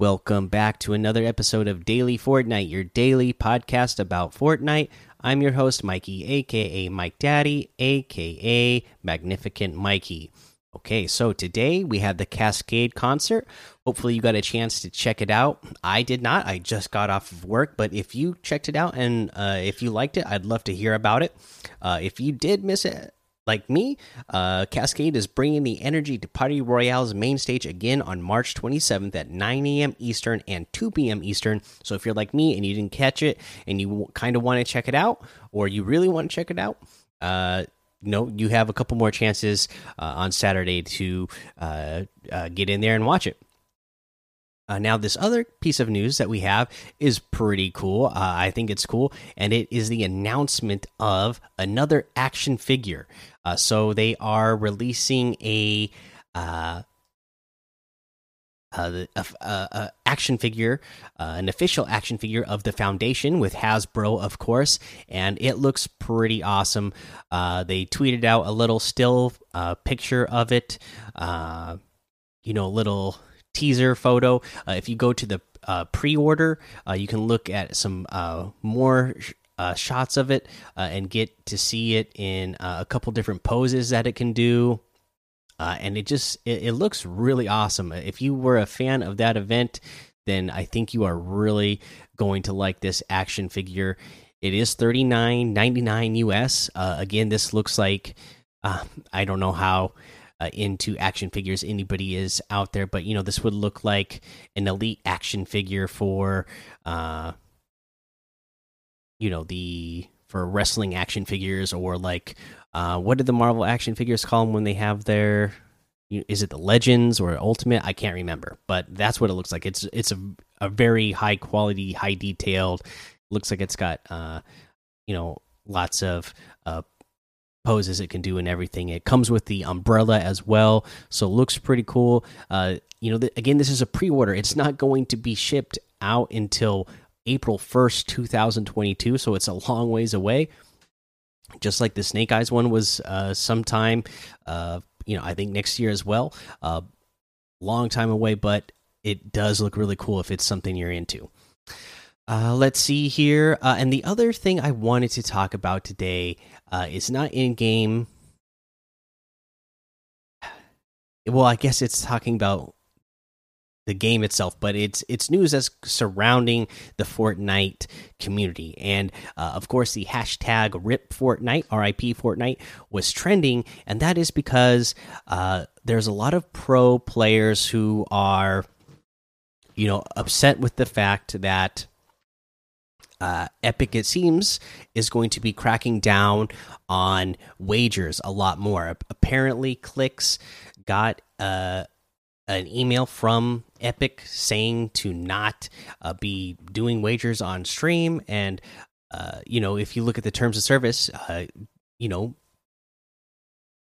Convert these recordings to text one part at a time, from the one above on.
Welcome back to another episode of Daily Fortnite, your daily podcast about Fortnite. I'm your host, Mikey, aka Mike Daddy, aka Magnificent Mikey. Okay, so today we had the Kaskade concert. Hopefully, you got a chance to check it out. I did not, I just got off of work, but if you checked it out and uh, if you liked it, I'd love to hear about it. Uh, if you did miss it, like me, uh, Kaskade is bringing the energy to Party Royale's main stage again on March 27th at 9 a.m. Eastern and 2 p.m. Eastern. So if you're like me and you didn't catch it and you kind of want to check it out, or you really want to check it out, uh, know, you have a couple more chances uh, on Saturday to uh, uh, get in there and watch it. Uh, now, this other piece of news that we have is pretty cool. Uh, I think it's cool, and it is the announcement of another action figure. Uh, so they are releasing a uh, uh, a, a, action figure, uh, an official action figure of the Foundation with Hasbro, of course, and it looks pretty awesome. Uh, they tweeted out a little still uh, picture of it, uh, you know, a little teaser photo. Uh, if you go to the uh, pre-order, uh, you can look at some uh, more uh, shots of it uh, and get to see it in a couple different poses that it can do. and it just it, it, looks really awesome. If you were a fan of that event, then I think you are really going to like this action figure. It is thirty nine ninety nine US. again, this looks like I don't know how uh, into action figures anybody is out there but you know this would look like an elite action figure for uh you know the for wrestling action figures or like uh what did the marvel action figures call them when they have their is it the legends or ultimate? I can't remember but that's what it looks like. It's it's a, a very high quality high detailed looks like it's got uh you know lots of uh poses it can do and everything. It comes with the umbrella as well, so looks pretty cool. Uh, you know, again, this is a pre-order. It's not going to be shipped out until April first, two thousand twenty-two. So it's a long ways away. Just like the Snake Eyes one was uh, sometime, uh, you know, I think next year as well. Uh, long time away, but it does look really cool if it's something you're into. Uh, let's see here. Uh, and the other thing I wanted to talk about today uh, is not in game. Well, I guess it's talking about the game itself, but it's it's news that's surrounding the Fortnite community, and uh, of course the hashtag RIP Fortnite RIP Fortnite was trending, and that is because uh, there's a lot of pro players who are, you know, upset with the fact that uh, Epic, it seems, is going to be cracking down on wagers a lot more. Apparently, Clix got uh, an email from Epic saying to not uh, be doing wagers on stream. And, uh, you know, if you look at the terms of service, uh, you know,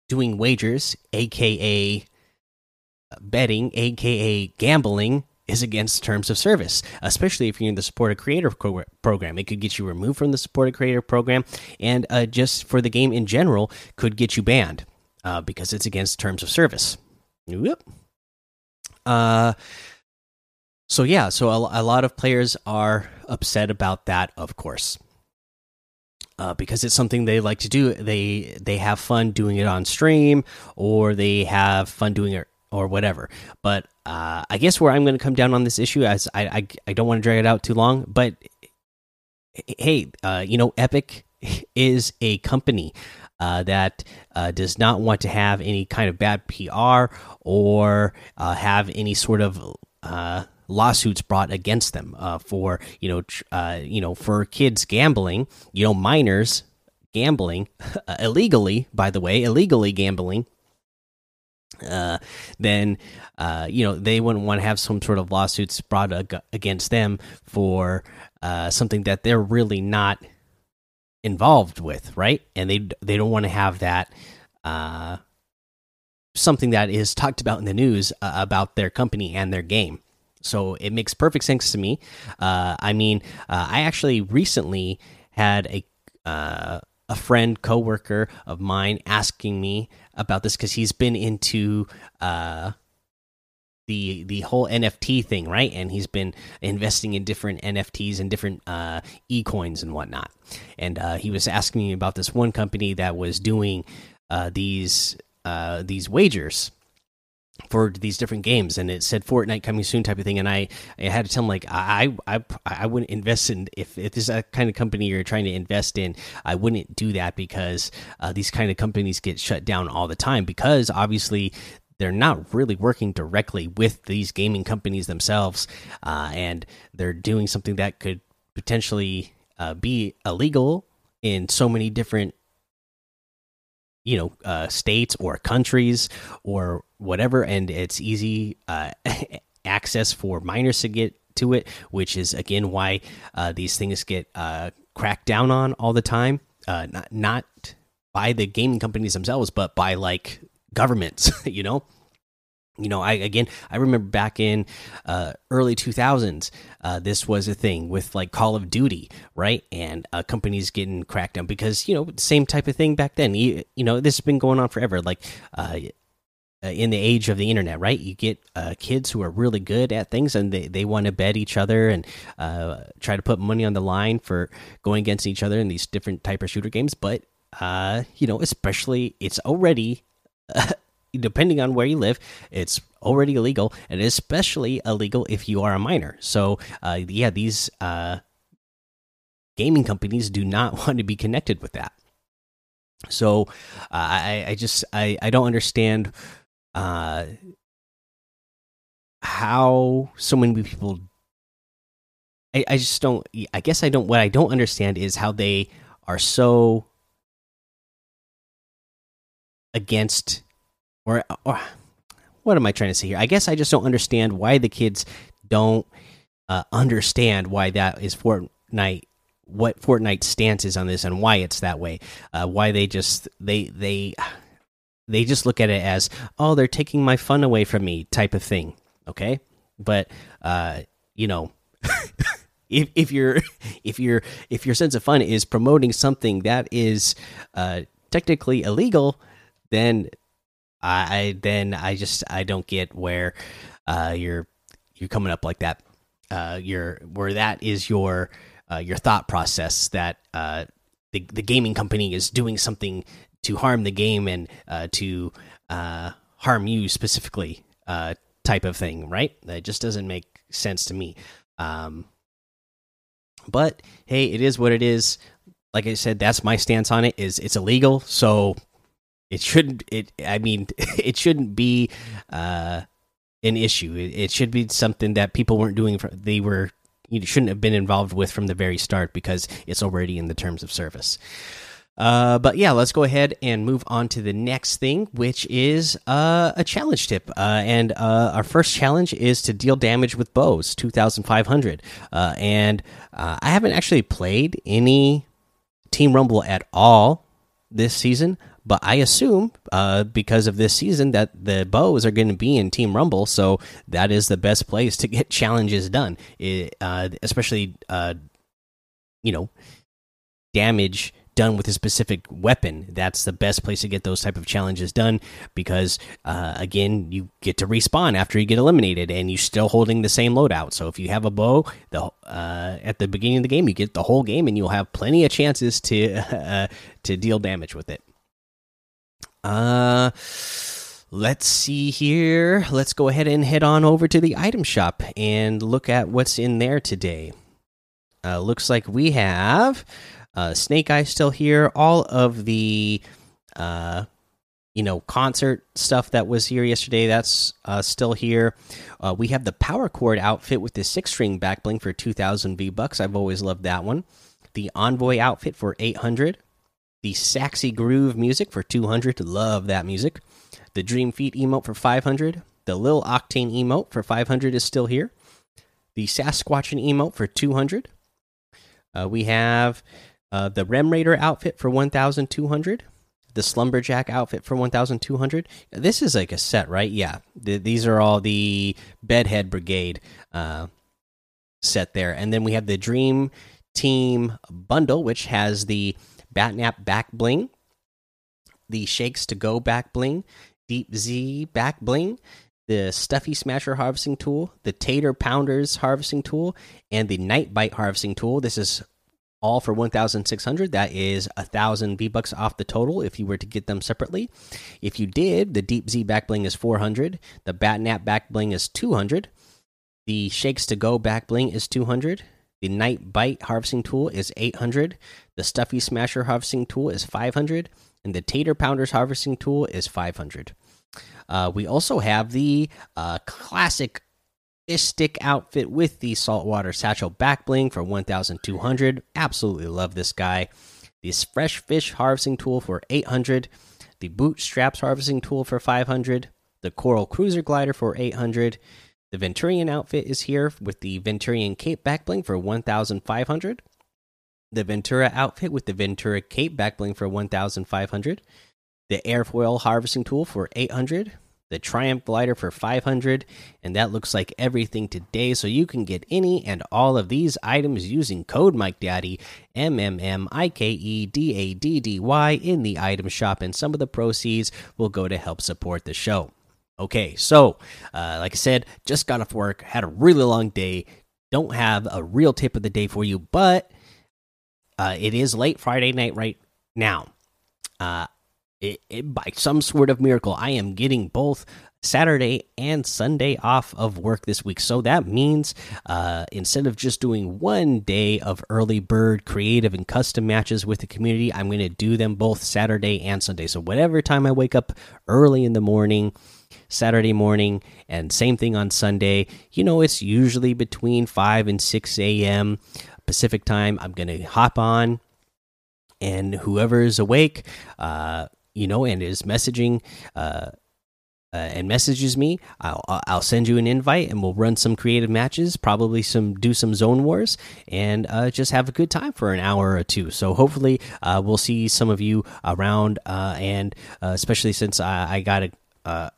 doing wagers, aka betting, aka gambling, is against terms of service, especially if you're in the supported creator program. It could get you removed from the supported creator program, and uh, just for the game in general, could get you banned uh, because it's against terms of service. Yep. Uh, so yeah, so a, a lot of players are upset about that, of course. Uh, because it's something they like to do. They they have fun doing it on stream, or they have fun doing it or whatever. But uh, I guess where I'm going to come down on this issue, as I I, I don't want to drag it out too long, but hey, uh, you know, Epic is a company uh, that uh, does not want to have any kind of bad PR or uh, have any sort of uh, lawsuits brought against them for you know you know for kids gambling, you know, minors gambling illegally, by the way, illegally gambling uh, then uh, you know they wouldn't want to have some sort of lawsuits brought ag against them for uh, something that they're really not involved with, right? And they they don't want to have that uh, something that is talked about in the news uh, about their company and their game. So it makes perfect sense to me. Uh, I mean, I actually recently had a a friend coworker of mine asking me about this because he's been into uh the the whole NFT thing, right? And he's been investing in different NFTs and different uh, e coins and whatnot. And uh, he was asking me about this one company that was doing uh, these uh, these wagers for these different games and it said Fortnite coming soon type of thing and I, I had to tell him like I I I wouldn't invest in if, if this is a kind of company you're trying to invest in I wouldn't do that because uh, these kind of companies get shut down all the time because obviously they're not really working directly with these gaming companies themselves uh, and they're doing something that could potentially uh, be illegal in so many different you know uh, states or countries or whatever, and it's easy uh, access for minors to get to it, which is again why uh, these things get uh, cracked down on all the time. Uh, not not by the gaming companies themselves, but by like governments. You know you know i again i remember back in uh, early 2000s uh, this was a thing with like call of duty right? And uh, companies getting cracked down because you know same type of thing back then. You, you know this has been going on forever like uh, uh, in the age of the internet right? You get uh, kids who are really good at things and they, they want to bet each other and try to put money on the line for going against each other in these different type of shooter games. But you know especially it's already depending on where you live, it's already illegal, and especially illegal if you are a minor. So, uh, yeah, these uh, gaming companies do not want to be connected with that. So, uh, I, I just I, I don't understand uh, how so many people. I, I just don't. I guess I don't. What I don't understand is how they are so against or or what am I trying to say here? I guess I just don't understand why the kids don't uh, understand why that is Fortnite what Fortnite's stance is on this and why it's that way. Uh, why they just they they they just look at it as oh they're taking my fun away from me type of thing. Okay, but uh, you know. if if your if your if your sense of fun is promoting something that is uh, technically illegal, then I then I just I don't get where uh, you're you're coming up like that. Uh, you're where that is your uh, your thought process that uh, the the gaming company is doing something to harm the game and uh, to uh, harm you specifically uh, type of thing, right? That just doesn't make sense to me. Um, but hey, it is what it is. Like I said, that's my stance on it. Is it's illegal, so it shouldn't. It. I mean, it shouldn't be uh, an issue. It, it, should be something that people weren't doing. For, they were. You shouldn't have been involved with from the very start because it's already in the terms of service. Uh, but yeah, let's go ahead and move on to the next thing, which is uh, a challenge tip. Uh, and uh, our first challenge is to deal damage with bows, 2,500. Uh, and uh, I haven't actually played any Team Rumble at all this season, but I assume uh, because of this season that the bows are going to be in Team Rumble, so that is the best place to get challenges done, it, uh, especially uh, you know damage done with a specific weapon. That's the best place to get those type of challenges done because uh, again, you get to respawn after you get eliminated, and you're still holding the same loadout. So if you have a bow, the uh, at the beginning of the game, you get the whole game, and you'll have plenty of chances to uh, to deal damage with it. Uh, let's see here. Let's go ahead and head on over to the item shop and look at what's in there today. Uh, looks like we have uh, Snake Eye still here. All of the, uh, you know, concert stuff that was here yesterday. That's uh, still here. Uh, we have the Power Chord outfit with the six string back bling for two thousand V bucks. I've always loved that one. The Envoy outfit for eight hundred the Saxy Groove music for 200. Love that music. The Dream Feet emote for 500. The Lil Octane emote for 500 is still here. The Sasquatchin emote for 200. Uh, we have uh, the Rem Raider outfit for 1,200. The Slumberjack outfit for 1,200. This is like a set, right? Yeah. The, these are all the Bedhead Brigade uh, set there. And then we have the Dream Team bundle, which has the Batnap back bling, the Shakes to Go back bling, Deep Z back bling, the Stuffy Smasher harvesting tool, the Tater Pounders harvesting tool, and the Night Bite harvesting tool. This is all for 1600 that is a thousand v bucks off the total if you were to get them separately. If you did the deep z back bling is 400 the batnap back bling is 200 the shakes to go back bling is 200 the night bite harvesting tool is 800 the stuffy smasher harvesting tool is 500 and the tater pounders harvesting tool is 500 uh, we also have the uh, classic stick outfit with the saltwater satchel back bling for 1200 absolutely love this guy. This fresh fish harvesting tool for 800 the bootstraps harvesting tool for 500 the coral cruiser glider for 800 the venturion outfit is here with the venturion cape backbling for 1500 the ventura outfit with the ventura cape backbling for 1500 the airfoil harvesting tool for 800 the Triumph glider for 500 and that looks like everything today so you can get any and all of these items using code Mike Daddy M M M I K E D A D D Y in the item shop. And some of the proceeds will go to help support the show. Okay, so uh, like I said, just got off work, had a really long day. Don't have a real tip of the day for you, but uh, it is late Friday night right now. Uh, it, it, by some sort of miracle, I am getting both Saturday and Sunday off of work this week. So that means uh, instead of just doing one day of early bird creative and custom matches with the community, I'm going to do them both Saturday and Sunday. So whatever time I wake up early in the morning, Saturday morning, and same thing on Sunday, you know, it's usually between 5 and 6 a.m. Pacific time. I'm going to hop on and whoever is awake, uh, you know, and is messaging uh, uh, and messages me, I'll I'll send you an invite and we'll run some creative matches, probably some do some zone wars, and uh, just have a good time for an hour or two. So hopefully uh, we'll see some of you around, uh, and uh, especially since I, I got a, uh,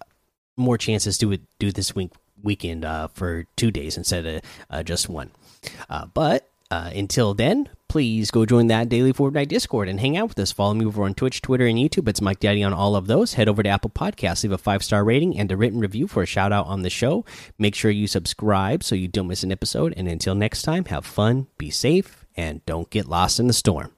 more chances to do this week weekend uh, for two days instead of uh, just one. Uh, but until then, please go join that daily Fortnite Discord and hang out with us. Follow me over on Twitch, Twitter, and YouTube. It's Mike Daddy on all of those. Head over to Apple Podcasts, leave a five star rating and a written review for a shout out on the show. Make sure you subscribe so you don't miss an episode. And until next time, have fun, be safe, and don't get lost in the storm.